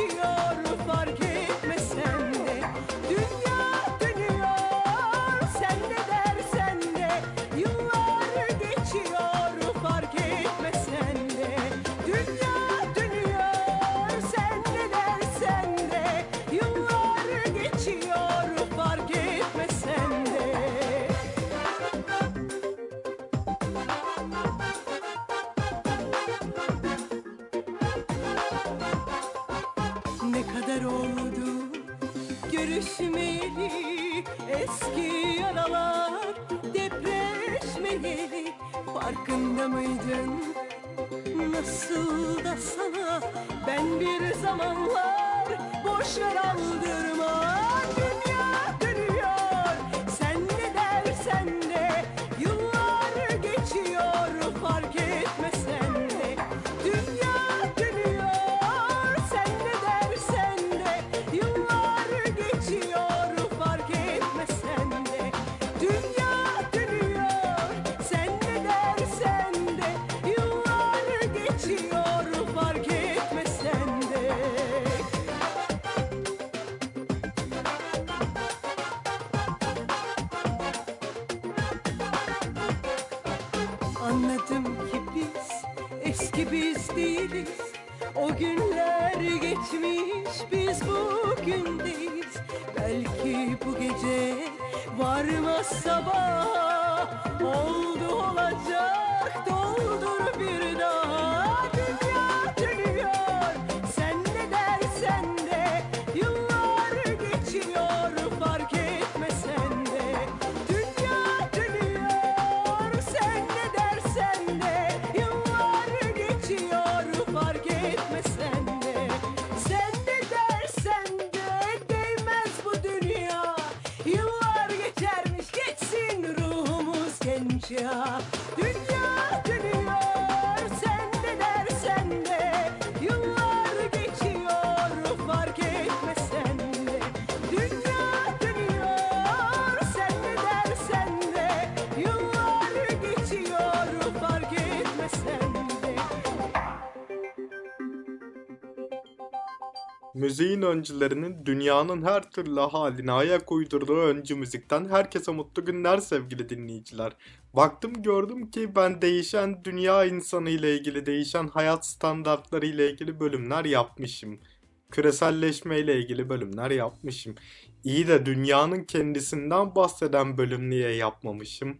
geçiyor Müziğin öncülerinin dünyanın her türlü haline ayak uydurduğu öncü müzikten herkese mutlu günler sevgili dinleyiciler. Baktım gördüm ki ben değişen dünya insanı ile ilgili, değişen hayat standartları ile ilgili bölümler yapmışım. Küreselleşme ile ilgili bölümler yapmışım. İyi de dünyanın kendisinden bahseden bölüm niye yapmamışım?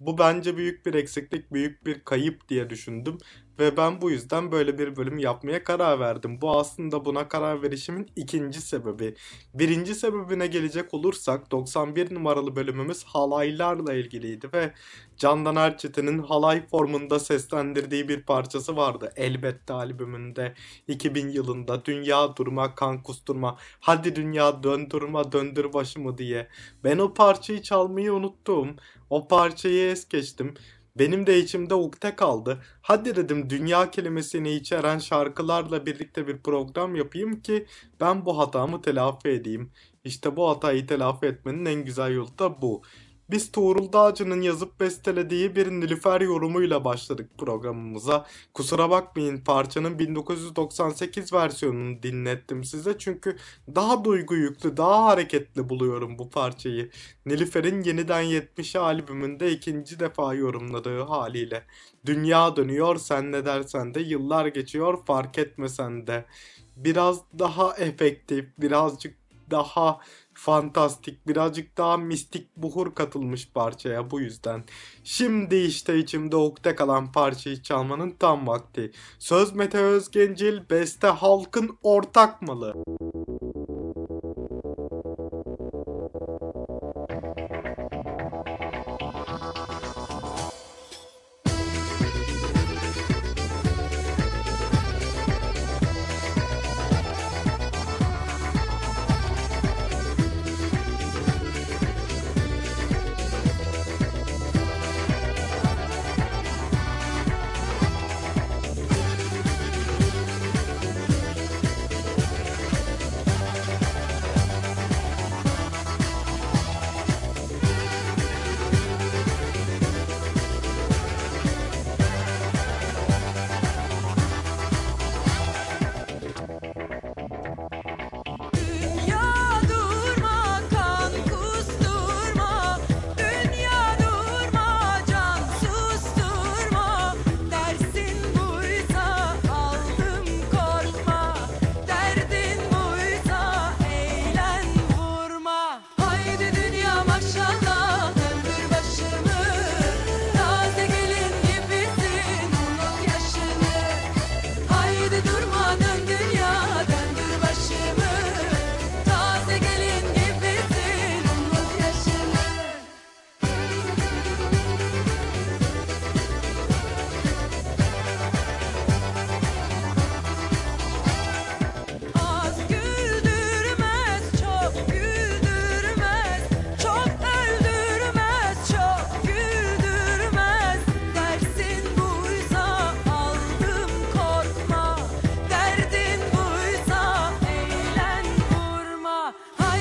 Bu bence büyük bir eksiklik, büyük bir kayıp diye düşündüm ve ben bu yüzden böyle bir bölüm yapmaya karar verdim. Bu aslında buna karar verişimin ikinci sebebi. Birinci sebebine gelecek olursak 91 numaralı bölümümüz halaylarla ilgiliydi ve Candan Erçetin'in halay formunda seslendirdiği bir parçası vardı. Elbette albümünde 2000 yılında Dünya Durma Kan Kusturma Hadi Dünya Döndürma Döndür Başımı diye. Ben o parçayı çalmayı unuttum. O parçayı es geçtim. Benim de içimde ukde kaldı. Hadi dedim dünya kelimesini içeren şarkılarla birlikte bir program yapayım ki ben bu hatamı telafi edeyim. İşte bu hatayı telafi etmenin en güzel yolu da bu. Biz Tuğrul Dağcı'nın yazıp bestelediği bir Nilüfer yorumuyla başladık programımıza. Kusura bakmayın parçanın 1998 versiyonunu dinlettim size çünkü daha duygu yüklü, daha hareketli buluyorum bu parçayı. Nilüfer'in yeniden 70 albümünde ikinci defa yorumladığı haliyle. Dünya dönüyor sen ne dersen de yıllar geçiyor fark etmesen de. Biraz daha efektif, birazcık daha fantastik, birazcık daha mistik buhur katılmış parçaya bu yüzden. Şimdi işte içimde ukde kalan parçayı çalmanın tam vakti. Söz Mete Özgencil, beste halkın ortak malı.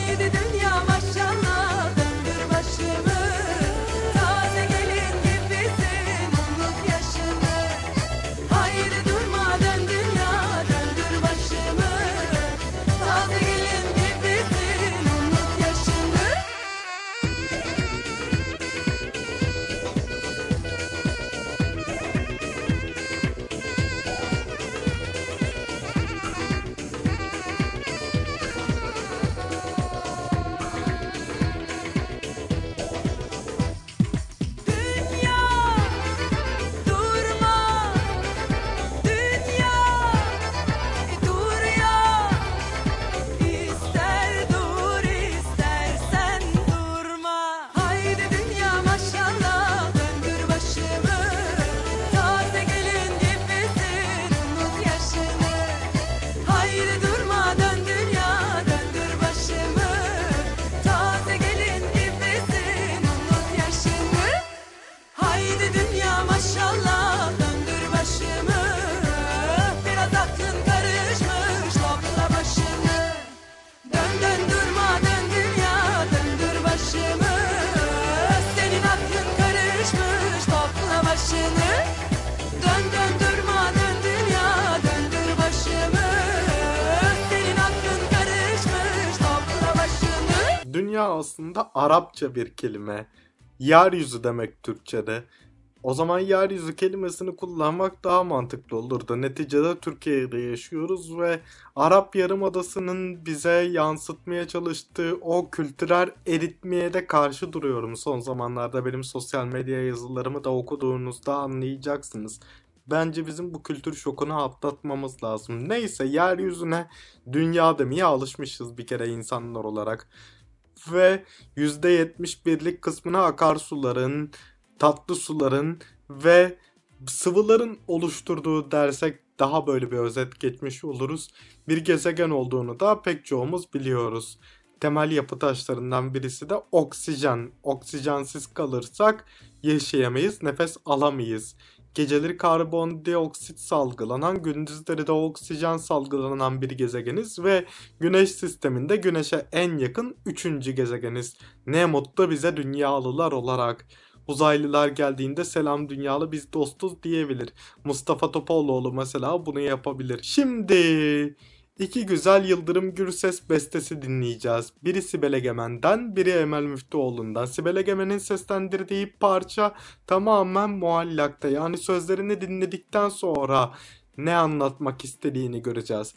Haydi dünya aslında Arapça bir kelime. Yeryüzü demek Türkçe'de. O zaman yeryüzü kelimesini kullanmak daha mantıklı olurdu. Neticede Türkiye'de yaşıyoruz ve Arap Yarımadası'nın bize yansıtmaya çalıştığı o kültürel eritmeye de karşı duruyorum. Son zamanlarda benim sosyal medya yazılarımı da okuduğunuzda anlayacaksınız. Bence bizim bu kültür şokunu atlatmamız lazım. Neyse yeryüzüne dünya demeye alışmışız bir kere insanlar olarak ve %71'lik kısmına akarsuların, tatlı suların ve sıvıların oluşturduğu dersek daha böyle bir özet geçmiş oluruz. Bir gezegen olduğunu da pek çoğumuz biliyoruz. Temel yapı taşlarından birisi de oksijen. Oksijensiz kalırsak yaşayamayız, nefes alamayız. Geceleri karbondioksit salgılanan, gündüzleri de oksijen salgılanan bir gezegeniz ve Güneş sisteminde Güneş'e en yakın üçüncü gezegeniz. Ne mutlu bize dünyalılar olarak. Uzaylılar geldiğinde selam dünyalı biz dostuz diyebilir. Mustafa Topaloğlu mesela bunu yapabilir. Şimdi iki güzel Yıldırım Gürses bestesi dinleyeceğiz. Biri Sibel Egemen'den, biri Emel Müftüoğlu'ndan. Sibel Egemen'in seslendirdiği parça tamamen muallakta. Yani sözlerini dinledikten sonra ne anlatmak istediğini göreceğiz.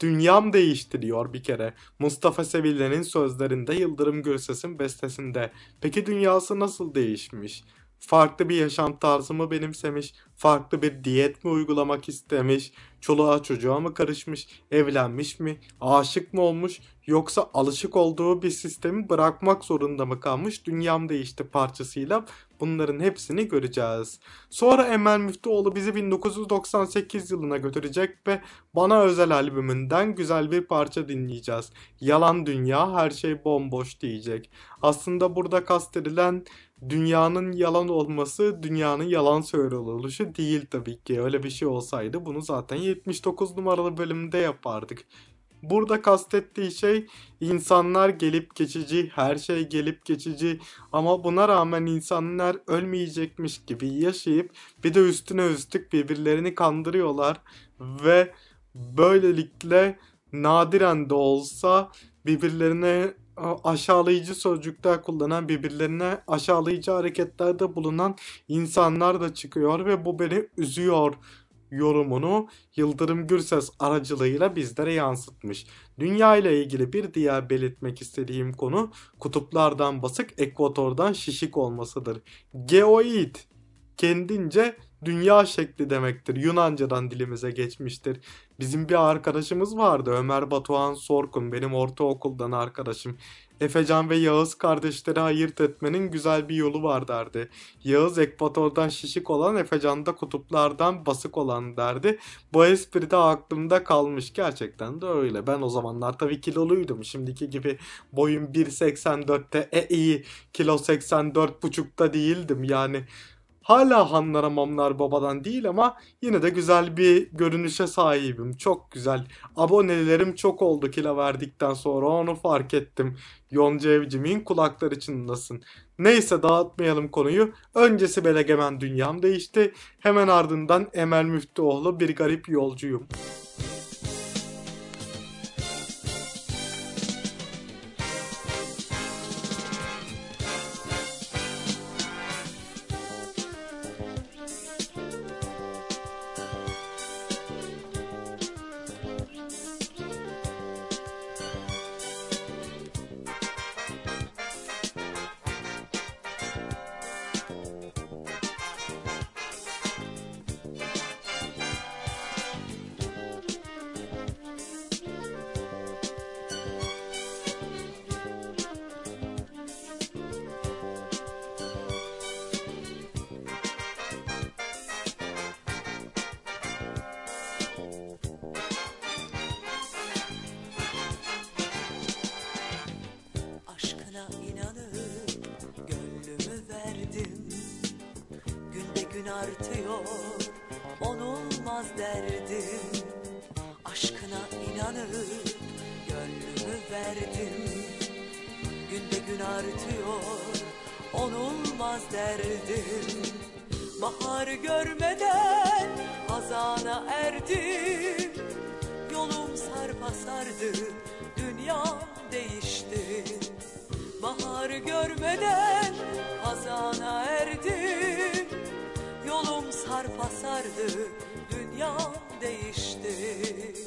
Dünyam değişti diyor bir kere. Mustafa Sevillen'in sözlerinde Yıldırım Gürses'in bestesinde. Peki dünyası nasıl değişmiş? Farklı bir yaşam tarzı mı benimsemiş? Farklı bir diyet mi uygulamak istemiş? Çoluğa çocuğa mı karışmış? Evlenmiş mi? Aşık mı olmuş? Yoksa alışık olduğu bir sistemi bırakmak zorunda mı kalmış? Dünyam değişti parçasıyla bunların hepsini göreceğiz. Sonra Emel Müftüoğlu bizi 1998 yılına götürecek ve Bana Özel albümünden güzel bir parça dinleyeceğiz. Yalan dünya her şey bomboş diyecek. Aslında burada kastedilen dünyanın yalan olması, dünyanın yalan oluşu değil tabii ki. Öyle bir şey olsaydı bunu zaten 79 numaralı bölümde yapardık. Burada kastettiği şey insanlar gelip geçici, her şey gelip geçici ama buna rağmen insanlar ölmeyecekmiş gibi yaşayıp bir de üstüne üstlük birbirlerini kandırıyorlar ve böylelikle nadiren de olsa birbirlerine aşağılayıcı sözcükler kullanan, birbirlerine aşağılayıcı hareketlerde bulunan insanlar da çıkıyor ve bu beni üzüyor yorumunu Yıldırım Gürses aracılığıyla bizlere yansıtmış. Dünya ile ilgili bir diğer belirtmek istediğim konu kutuplardan basık, ekvatordan şişik olmasıdır. Geoid kendince dünya şekli demektir. Yunancadan dilimize geçmiştir. Bizim bir arkadaşımız vardı Ömer Batuhan Sorkun benim ortaokuldan arkadaşım. Efecan ve Yağız kardeşleri ayırt etmenin güzel bir yolu var derdi. Yağız ekvatordan şişik olan Efecan da kutuplardan basık olan derdi. Bu espri de aklımda kalmış. Gerçekten de öyle. Ben o zamanlar tabii kiloluydum. Şimdiki gibi boyum 1.84'te e iyi kilo 84.5'ta değildim. Yani Hala hanlara mamlar babadan değil ama yine de güzel bir görünüşe sahibim. Çok güzel. Abonelerim çok oldu kilo verdikten sonra onu fark ettim. Yonca Evcimik'in kulakları çınlasın. Neyse dağıtmayalım konuyu. Öncesi Belegemen dünyam değişti. Hemen ardından Emel Müftüoğlu bir garip yolcuyum. Gün artıyor. Onulmaz derdim. Aşkına inanıp gönlümü verdim. Günde gün artıyor. Onulmaz derdim. Bahar görmeden hazana erdim. Yolum sarpa sardı, dünyam değişti. Bahar görmeden Yolum sarpa sardı, dünyam değişti.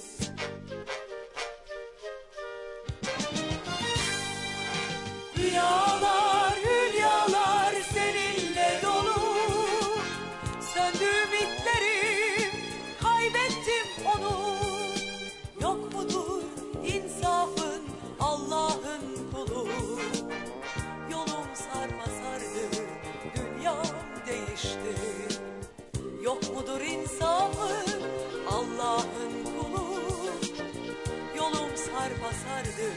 Mudur insafın, Allah'ın kulu. Yolum sarpa sardı,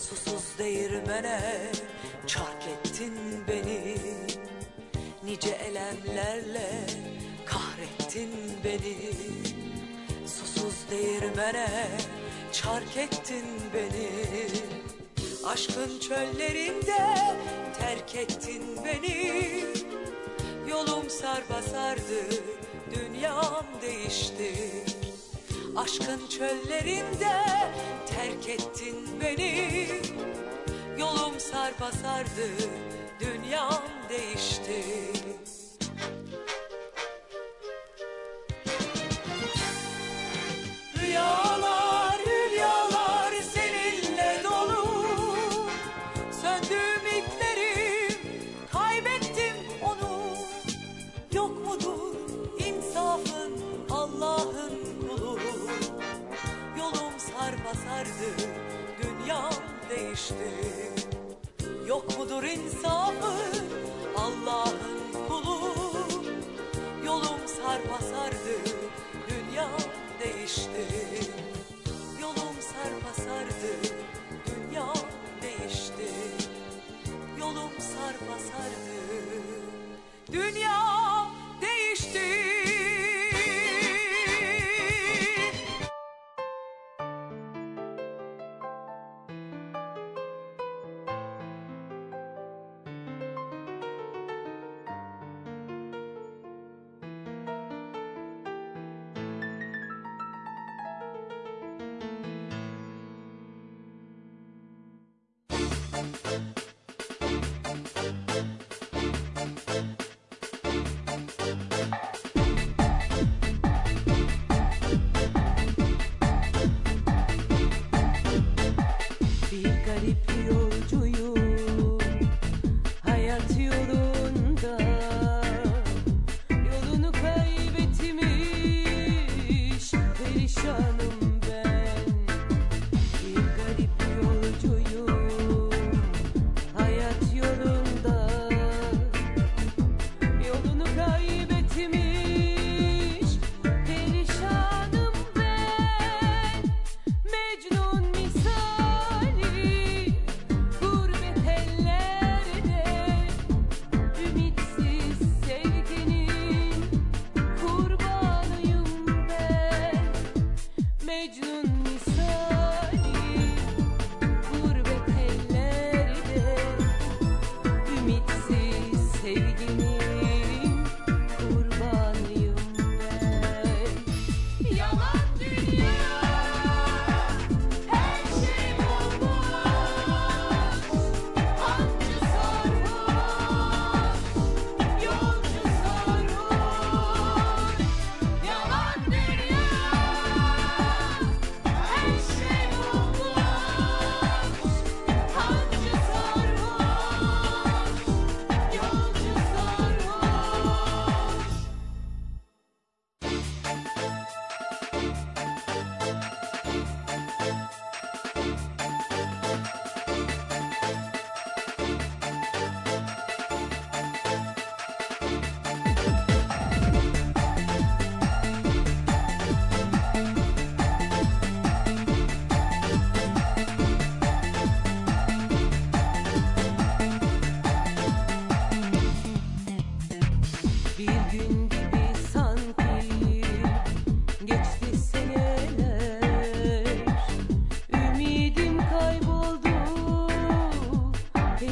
Susuz değirmene çarklettin beni. Nice elemlerle kahrettin beni. Susuz değirmene çarkettin beni. Aşkın çöllerinde terk ettin beni. Yolum sarpa sardı, dünyam değişti. Aşkın çöllerinde terk ettin beni. Yolum sarpa sardı, dünyam değişti. Budur insafı Allah'ın kulu. Yolum sarma sardı Dünya değişti. Yolum sarma sardı Dünya değişti. Yolum sarma sardı Dünya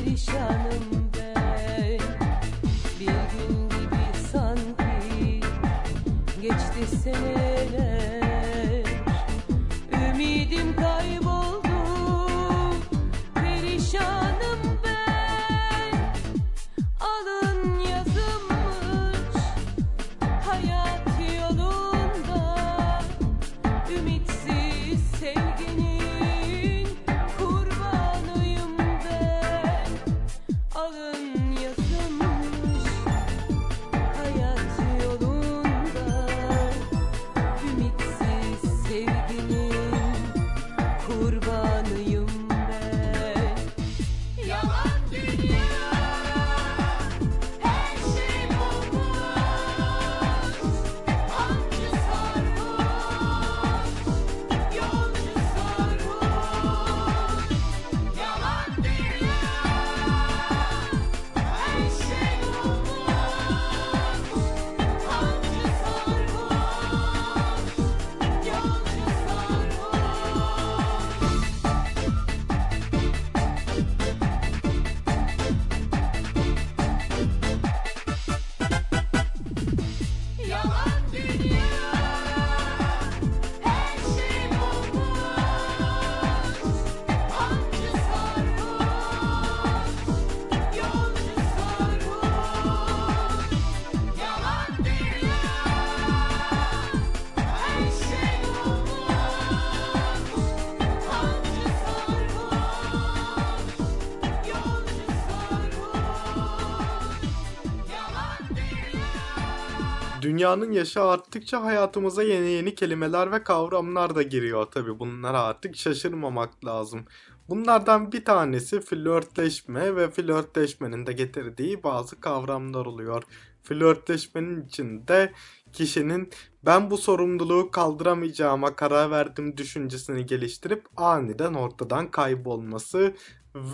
perişanım. Dünyanın yaşı arttıkça hayatımıza yeni yeni kelimeler ve kavramlar da giriyor tabi. Bunlara artık şaşırmamak lazım. Bunlardan bir tanesi flörtleşme ve flörtleşmenin de getirdiği bazı kavramlar oluyor. Flörtleşmenin içinde kişinin ben bu sorumluluğu kaldıramayacağıma karar verdim düşüncesini geliştirip aniden ortadan kaybolması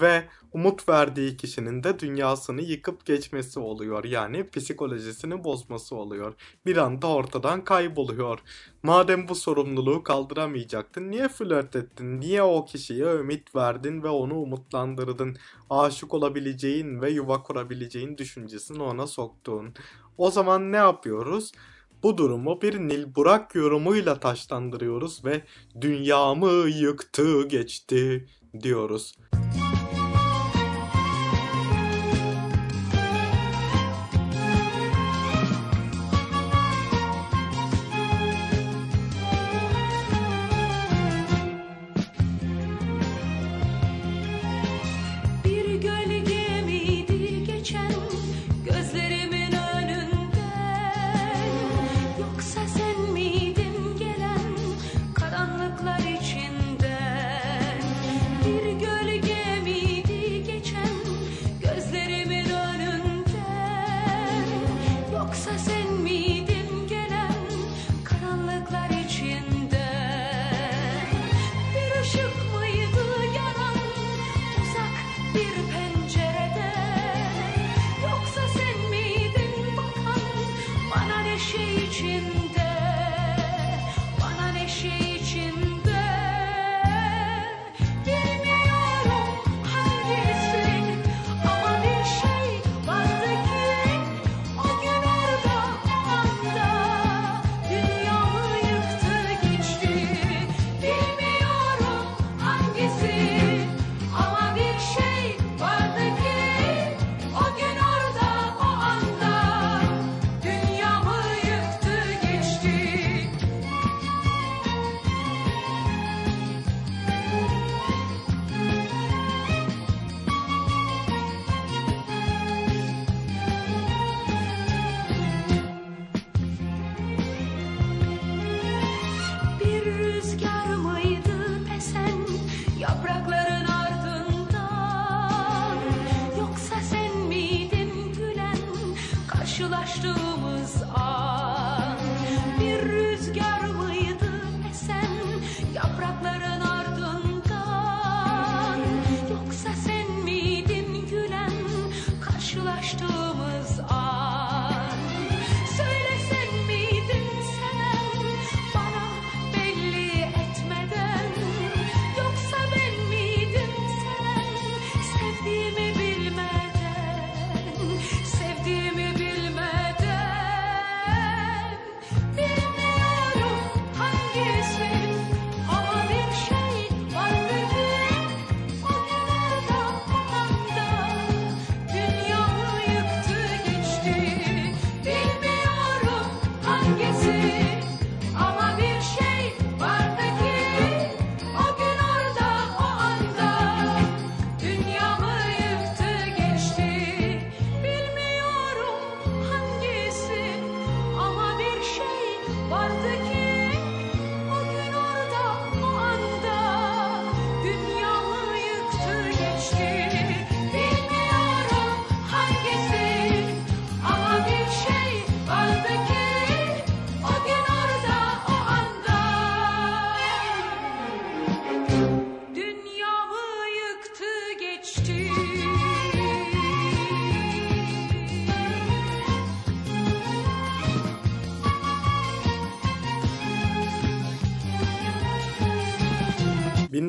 ve umut verdiği kişinin de dünyasını yıkıp geçmesi oluyor. Yani psikolojisini bozması oluyor. Bir anda ortadan kayboluyor. Madem bu sorumluluğu kaldıramayacaktın niye flört ettin? Niye o kişiye ümit verdin ve onu umutlandırdın? Aşık olabileceğin ve yuva kurabileceğin düşüncesini ona soktun. O zaman ne yapıyoruz? Bu durumu bir Nil Burak yorumuyla taşlandırıyoruz ve dünyamı yıktı geçti diyoruz.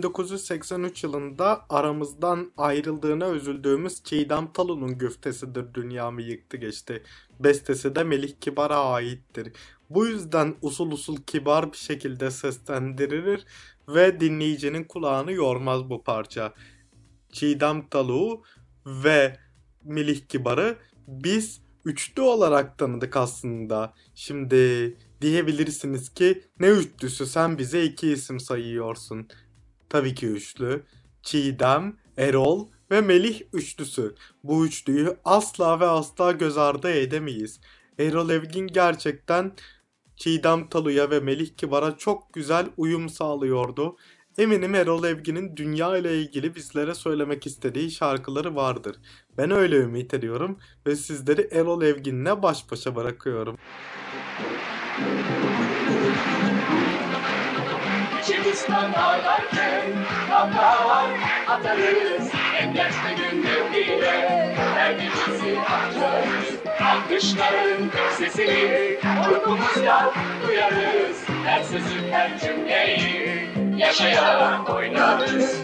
1983 yılında aramızdan ayrıldığına üzüldüğümüz Çiğdem Talu'nun güftesidir Dünyamı Yıktı Geçti. Bestesi de Melih Kibar'a aittir. Bu yüzden usul usul kibar bir şekilde seslendirilir ve dinleyicinin kulağını yormaz bu parça. Çiğdem Talu ve Melih Kibar'ı biz üçlü olarak tanıdık aslında. Şimdi diyebilirsiniz ki ne üçlüsü sen bize iki isim sayıyorsun. Tabii ki üçlü. Çiğdem, Erol ve Melih üçlüsü. Bu üçlüyü asla ve asla göz ardı edemeyiz. Erol Evgin gerçekten Çiğdem Talu'ya ve Melih Kibar'a çok güzel uyum sağlıyordu. Eminim Erol Evgin'in dünya ile ilgili bizlere söylemek istediği şarkıları vardır. Ben öyle ümit ediyorum ve sizleri Erol Evgin'le baş başa bırakıyorum. İçimizden ağlarken damlalar atarız. En yaşlı gündür bile her gecesi açarız. Alkışların sesini uykumuzda duyarız. Her sözü her cümleyi yaşayarak oynarız.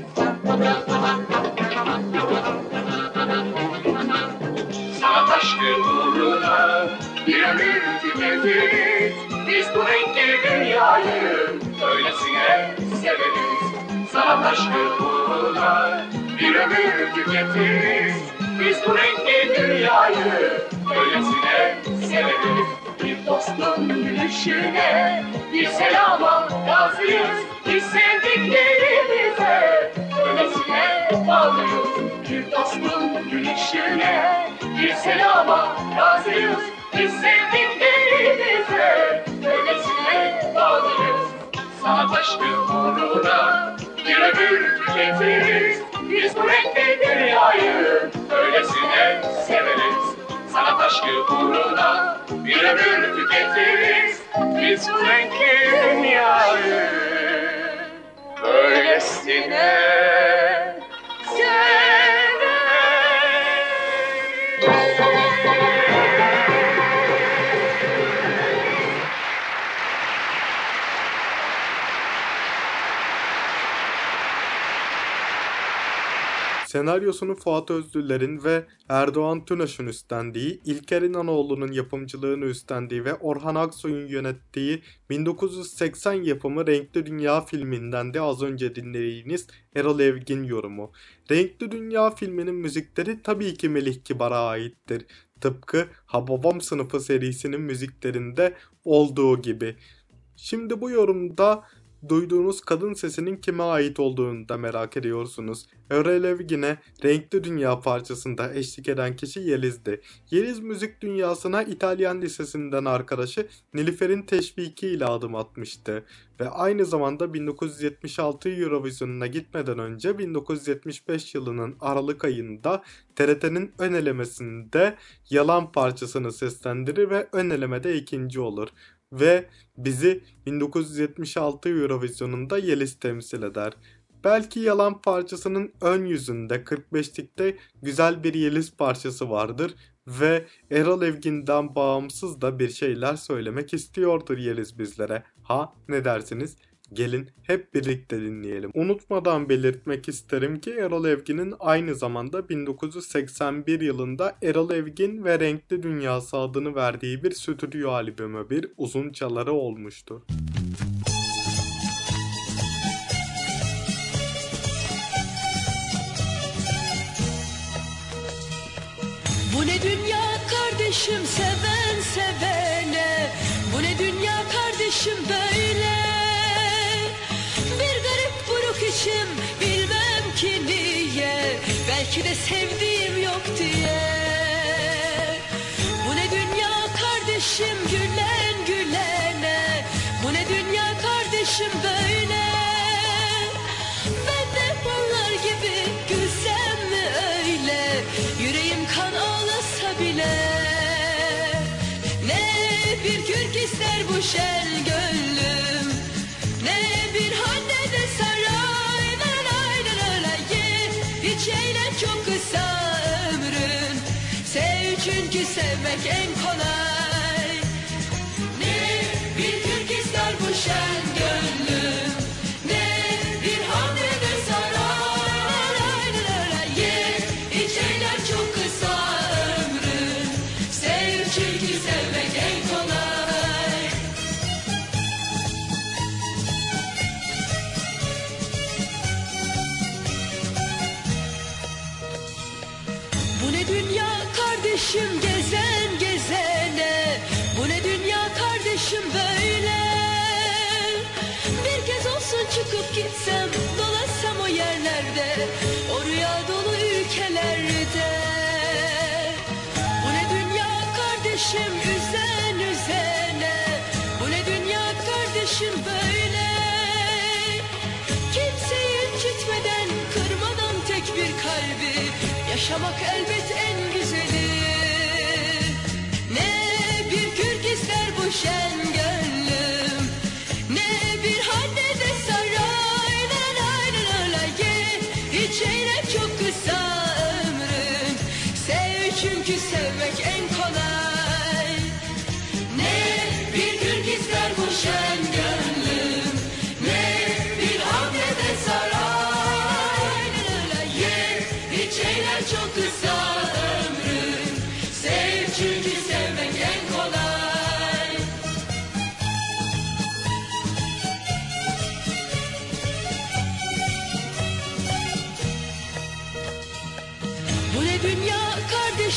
Sanat aşkı uğruna bir ömür tüketiriz Biz bu renkli dünyayı öylesine severiz. Sanat aşkı uğruna bir ömür tüketiriz Biz bu renkli dünyayı öylesine severiz. Bir dostun gülüşüne bir selama razıyız. Biz sevdiklerimize öylesine bağlıyız. Bir dostun gülüşüne bir selama razıyız dünyayı öylesine severiz. Sanat aşkı uğruna bir ömür tüketiriz. Biz bu renkli dünyayı öylesine Senaryosunu Fuat Özdüller'in ve Erdoğan Tünaş'ın üstlendiği, İlker İnanoğlu'nun yapımcılığını üstlendiği ve Orhan Aksoy'un yönettiği 1980 yapımı Renkli Dünya filminden de az önce dinlediğiniz Erol Evgin yorumu. Renkli Dünya filminin müzikleri tabii ki Melih Kibar'a aittir. Tıpkı Hababam sınıfı serisinin müziklerinde olduğu gibi. Şimdi bu yorumda duyduğunuz kadın sesinin kime ait olduğunu da merak ediyorsunuz. Erol Evgin'e Renkli Dünya parçasında eşlik eden kişi Yeliz'di. Yeliz müzik dünyasına İtalyan lisesinden arkadaşı Nilüfer'in teşvikiyle adım atmıştı. Ve aynı zamanda 1976 Eurovision'una gitmeden önce 1975 yılının Aralık ayında TRT'nin ön elemesinde Yalan parçasını seslendirir ve ön elemede ikinci olur ve bizi 1976 Eurovision'unda Yeliz temsil eder. Belki yalan parçasının ön yüzünde 45'likte güzel bir Yeliz parçası vardır ve Erol Evgin'den bağımsız da bir şeyler söylemek istiyordur Yeliz bizlere. Ha ne dersiniz? Gelin hep birlikte dinleyelim. Unutmadan belirtmek isterim ki Erol Evgin'in aynı zamanda 1981 yılında Erol Evgin ve Renkli Dünyası adını verdiği bir stüdyo albümü bir uzun çaları olmuştur. Sevdiğim yok diye. Bu ne dünya kardeşim gülen gülene. Bu ne dünya kardeşim böyle. Ben de onlar gibi gülsem mi öyle? Yüreğim kan ağlasa bile. Ne bir kürk ister bu şen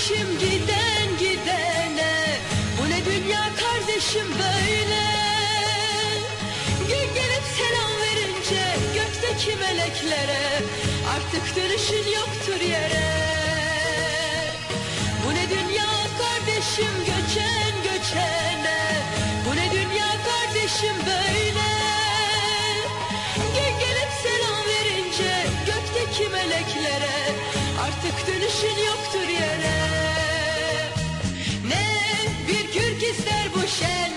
kardeşim giden gidene. Bu ne dünya kardeşim böyle? Gün gelip selam verince gökteki meleklere. Artık dönüşün yoktur yere. Bu ne dünya kardeşim göçen göçene. Bu ne dünya kardeşim böyle? Gün gelip selam verince gökteki meleklere Artık dönüşün yoktur yere. Ne bir kürk ister bu şen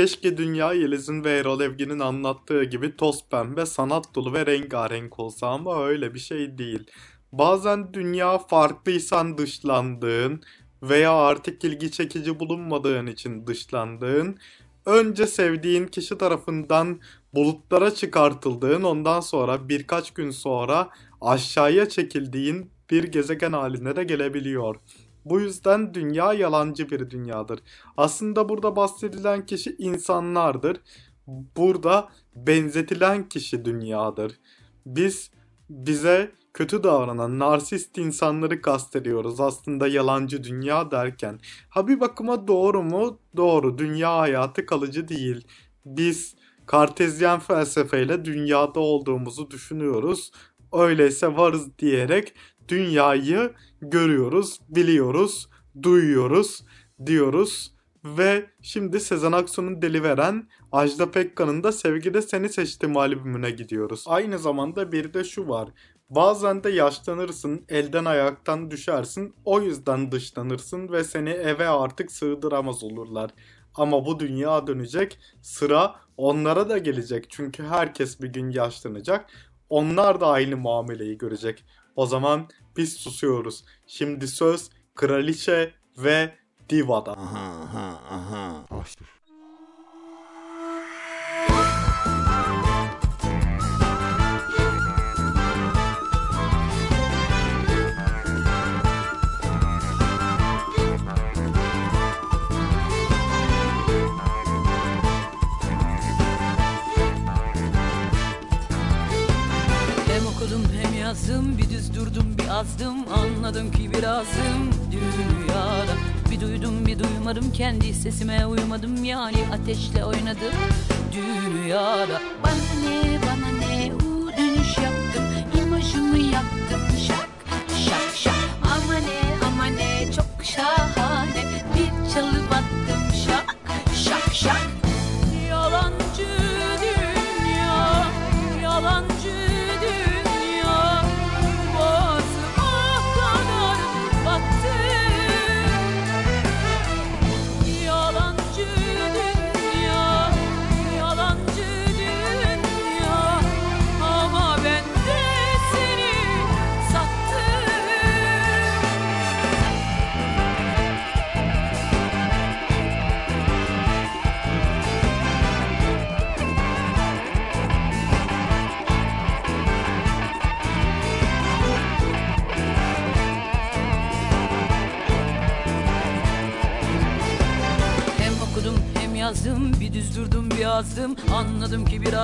Keşke dünya Yeliz'in ve Erol Evgin'in anlattığı gibi toz pembe, sanat dolu ve rengarenk olsa ama öyle bir şey değil. Bazen dünya farklıysan dışlandığın veya artık ilgi çekici bulunmadığın için dışlandığın, önce sevdiğin kişi tarafından bulutlara çıkartıldığın, ondan sonra birkaç gün sonra aşağıya çekildiğin bir gezegen haline de gelebiliyor. Bu yüzden dünya yalancı bir dünyadır. Aslında burada bahsedilen kişi insanlardır. Burada benzetilen kişi dünyadır. Biz bize kötü davranan narsist insanları kastediyoruz aslında yalancı dünya derken. Ha bir bakıma doğru mu? Doğru. Dünya hayatı kalıcı değil. Biz kartezyen felsefeyle dünyada olduğumuzu düşünüyoruz. Öyleyse varız diyerek dünyayı görüyoruz, biliyoruz, duyuyoruz, diyoruz. Ve şimdi Sezen Aksu'nun Deli Veren, Ajda Pekkan'ın da Sevgide Seni Seçtim albümüne gidiyoruz. Aynı zamanda bir de şu var. Bazen de yaşlanırsın, elden ayaktan düşersin, o yüzden dışlanırsın ve seni eve artık sığdıramaz olurlar. Ama bu dünya dönecek, sıra onlara da gelecek çünkü herkes bir gün yaşlanacak. Onlar da aynı muameleyi görecek. O zaman biz susuyoruz. Şimdi söz kraliçe ve divada. Aha aha aha. Hoş. Durdum bir azdım Anladım ki birazım dünyada. Bir duydum bir duymadım Kendi sesime uymadım. Yani ateşle oynadım dünyada. Bana ne bana ne u dönüş yaptım. İmajımı yaktım şak şak şak. Ama ne ama ne çok şahane. Bir çalıp attım şak şak şak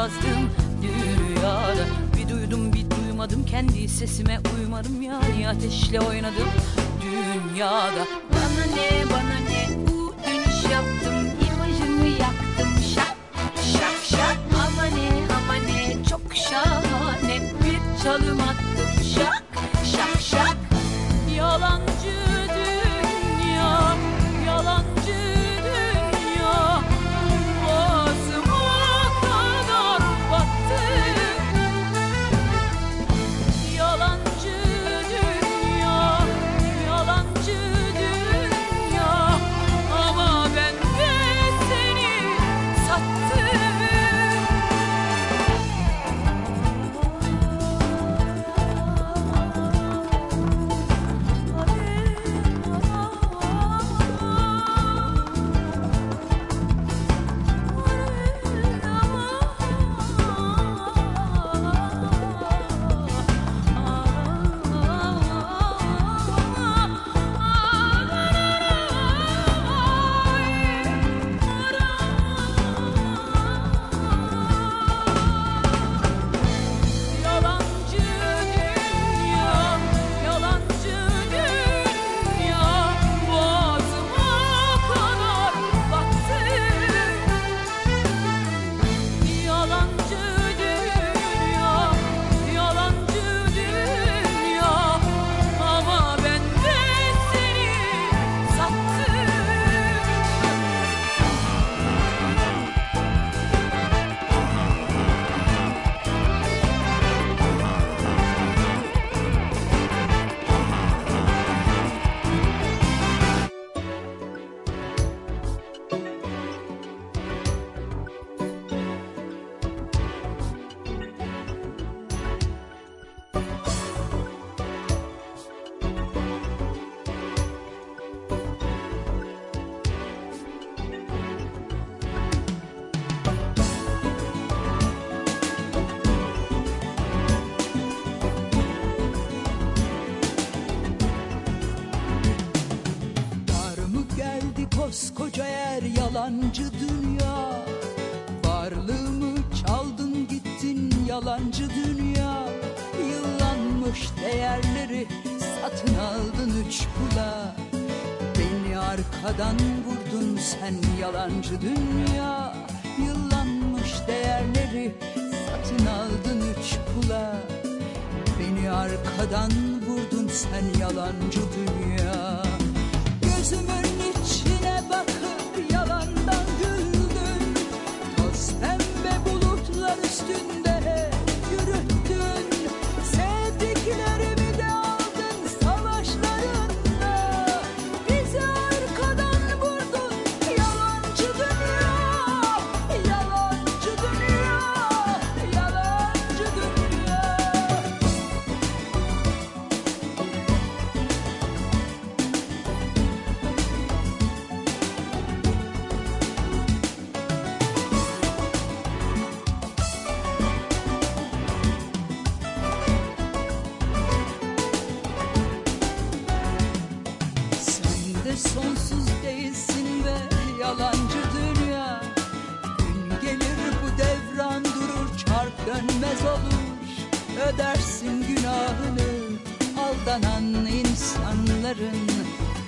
Birazdım dünyada. Bir duydum bir duymadım. Kendi sesime uymadım. Yani ateşle oynadım dünyada yanan insanların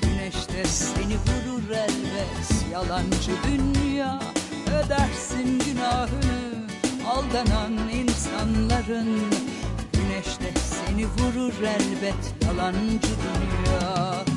Güneşte seni vurur elbet. Yalancı dünya Ödersin günahını. Aldanan insanların Güneşte seni vurur elbet. Yalancı dünya.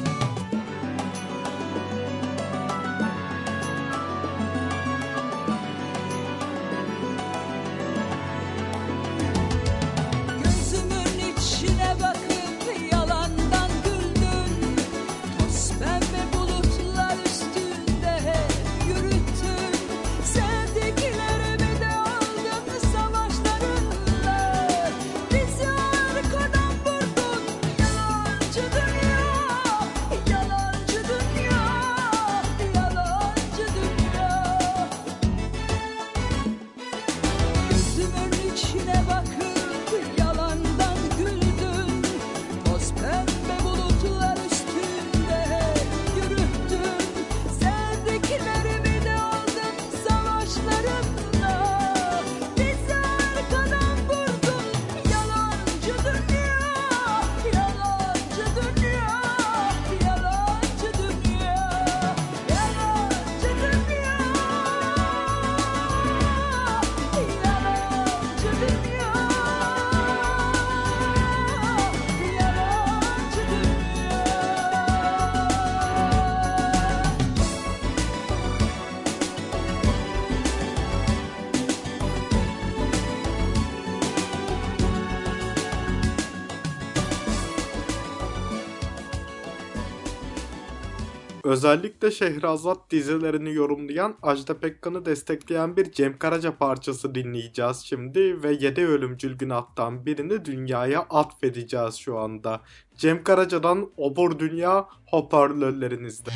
Özellikle Şehrazat dizilerini yorumlayan, Ajda Pekkan'ı destekleyen bir Cem Karaca parçası dinleyeceğiz şimdi ve 7 ölümcül günahtan birini dünyaya atfedeceğiz şu anda. Cem Karaca'dan Obur Dünya hoparlörlerinizde.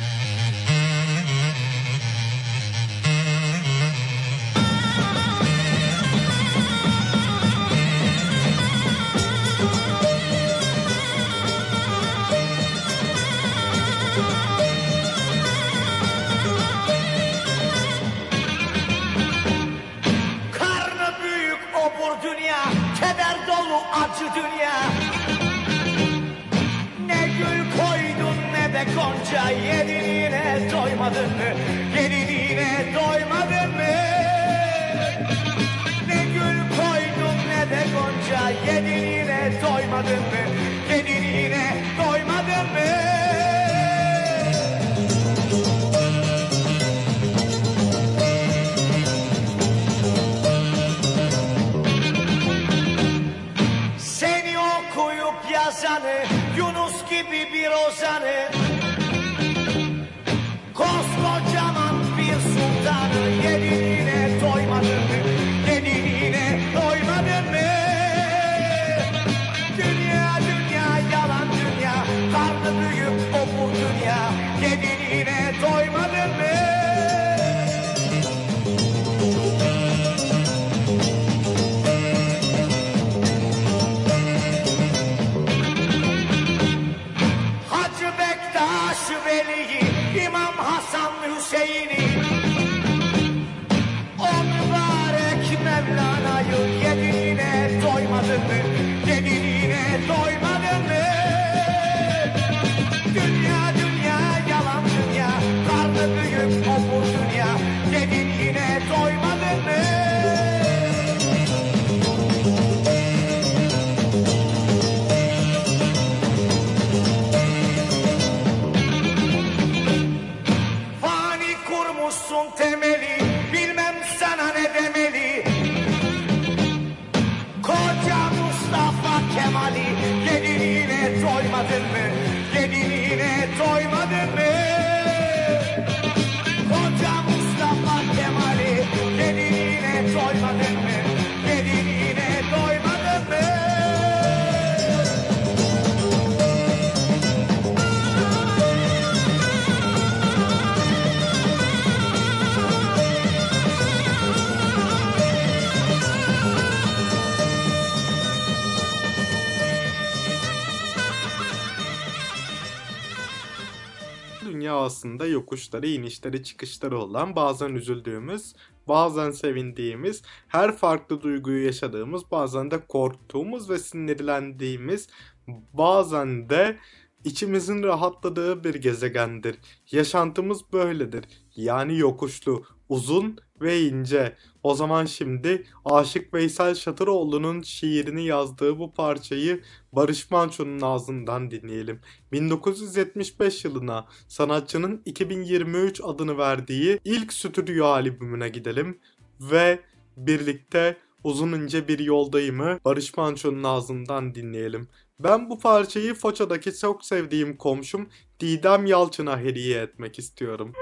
Gonca, yediğine doymadın mı? Yediğine doymadın mı? Ne gül koydun ne de gonca, yediğine doymadın mı? Yediğine aslında yokuşları, inişleri, çıkışları olan, bazen üzüldüğümüz, bazen sevindiğimiz, her farklı duyguyu yaşadığımız, bazen de korktuğumuz ve sinirlendiğimiz, bazen de içimizin rahatladığı bir gezegendir. Yaşantımız böyledir. Yani yokuşlu, uzun ve ince. O zaman şimdi Aşık Veysel Şatıroğlu'nun şiirini yazdığı bu parçayı Barış Manço'nun ağzından dinleyelim. 1975 yılına sanatçının 2023 adını verdiği ilk stüdyo albümüne gidelim ve birlikte Uzun ince bir yoldayımı Barış Manço'nun ağzından dinleyelim. Ben bu parçayı Foça'daki çok sevdiğim komşum Didem Yalçın'a hediye etmek istiyorum.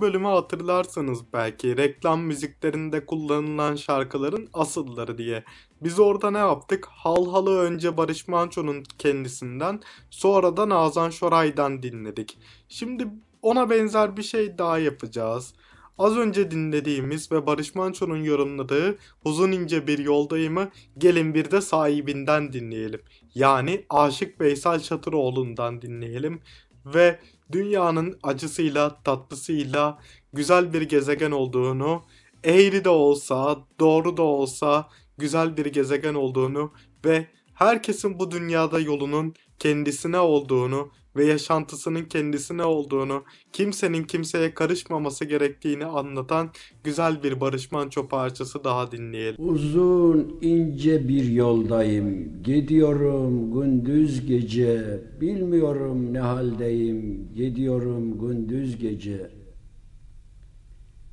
bölümü hatırlarsanız belki reklam müziklerinde kullanılan şarkıların asılları diye. Biz orada ne yaptık? Hal halı önce Barış Manço'nun kendisinden sonra da Nazan Şoray'dan dinledik. Şimdi ona benzer bir şey daha yapacağız. Az önce dinlediğimiz ve Barış Manço'nun yorumladığı Uzun ince bir yoldayımı gelin bir de sahibinden dinleyelim. Yani Aşık Veysel Çatıroğlu'ndan dinleyelim ve dünyanın acısıyla tatlısıyla güzel bir gezegen olduğunu, eğri de olsa, doğru da olsa güzel bir gezegen olduğunu ve herkesin bu dünyada yolunun kendisine olduğunu ve yaşantısının kendisine olduğunu, kimsenin kimseye karışmaması gerektiğini anlatan güzel bir Barış Manço parçası daha dinleyelim. Uzun ince bir yoldayım, gidiyorum gündüz gece, bilmiyorum ne haldeyim, gidiyorum gündüz gece.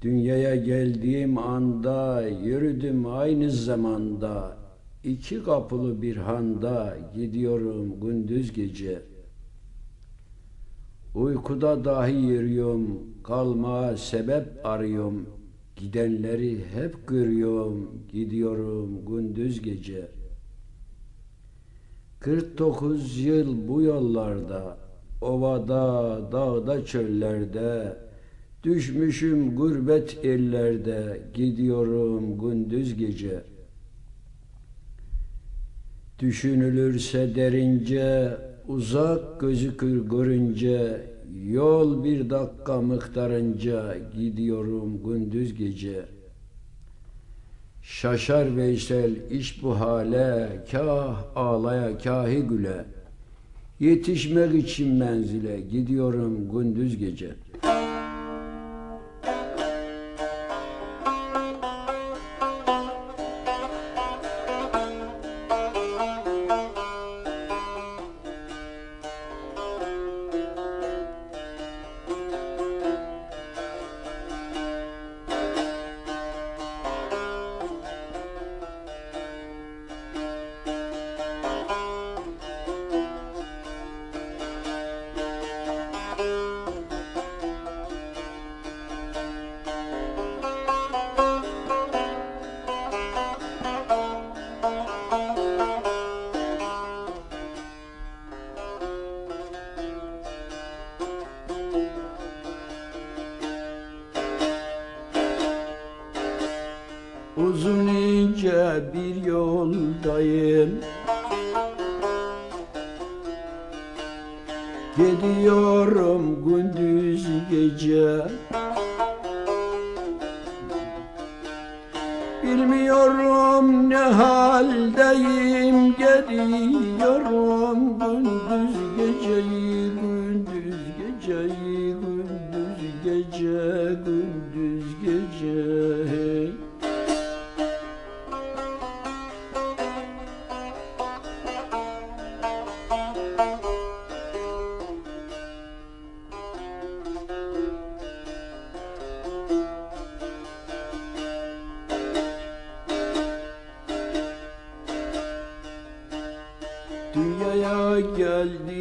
Dünyaya geldiğim anda, yürüdüm aynı zamanda, iki kapılı bir handa, gidiyorum gündüz gece. Uykuda dahi yürüyorum, kalma sebep arıyorum. Gidenleri hep görüyorum, gidiyorum gündüz gece. 49 yıl bu yollarda, ovada, dağda, çöllerde, düşmüşüm gurbet ellerde, gidiyorum gündüz gece. Düşünülürse derince, uzak gözükür görünce, yol bir dakika miktarınca, gidiyorum gündüz gece. Şaşar Veysel iş bu hale, kah ağlaya kahi güle. Yetişmek için menzile, gidiyorum gündüz gece. Dünyaya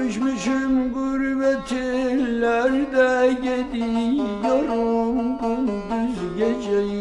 Düşmüşüm gurbet Gidiyorum gündüz geceyi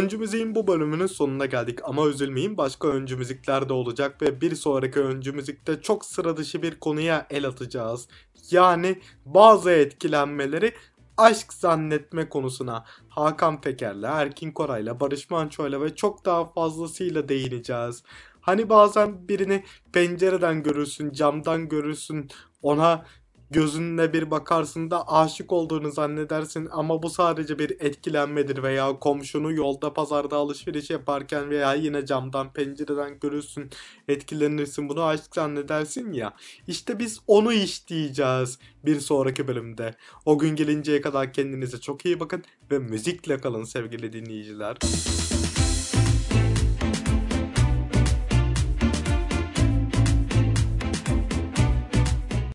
Öncü müziğin bu bölümünün sonuna geldik ama üzülmeyin başka öncü müzikler de olacak ve bir sonraki öncü müzikte çok sıra dışı bir konuya el atacağız. Yani bazı etkilenmeleri aşk zannetme konusuna Hakan Peker'le, Erkin Koray'la, Barış Manço'yla ve çok daha fazlasıyla değineceğiz. Hani bazen birini pencereden görürsün, camdan görürsün, ona gözünle bir bakarsın da aşık olduğunu zannedersin. Ama bu sadece bir etkilenmedir veya komşunu yolda pazarda alışveriş yaparken veya yine camdan pencereden görürsün etkilenirsin. Bunu aşk zannedersin ya. İşte biz onu işleyeceğiz bir sonraki bölümde. O gün gelinceye kadar kendinize çok iyi bakın ve müzikle kalın sevgili dinleyiciler.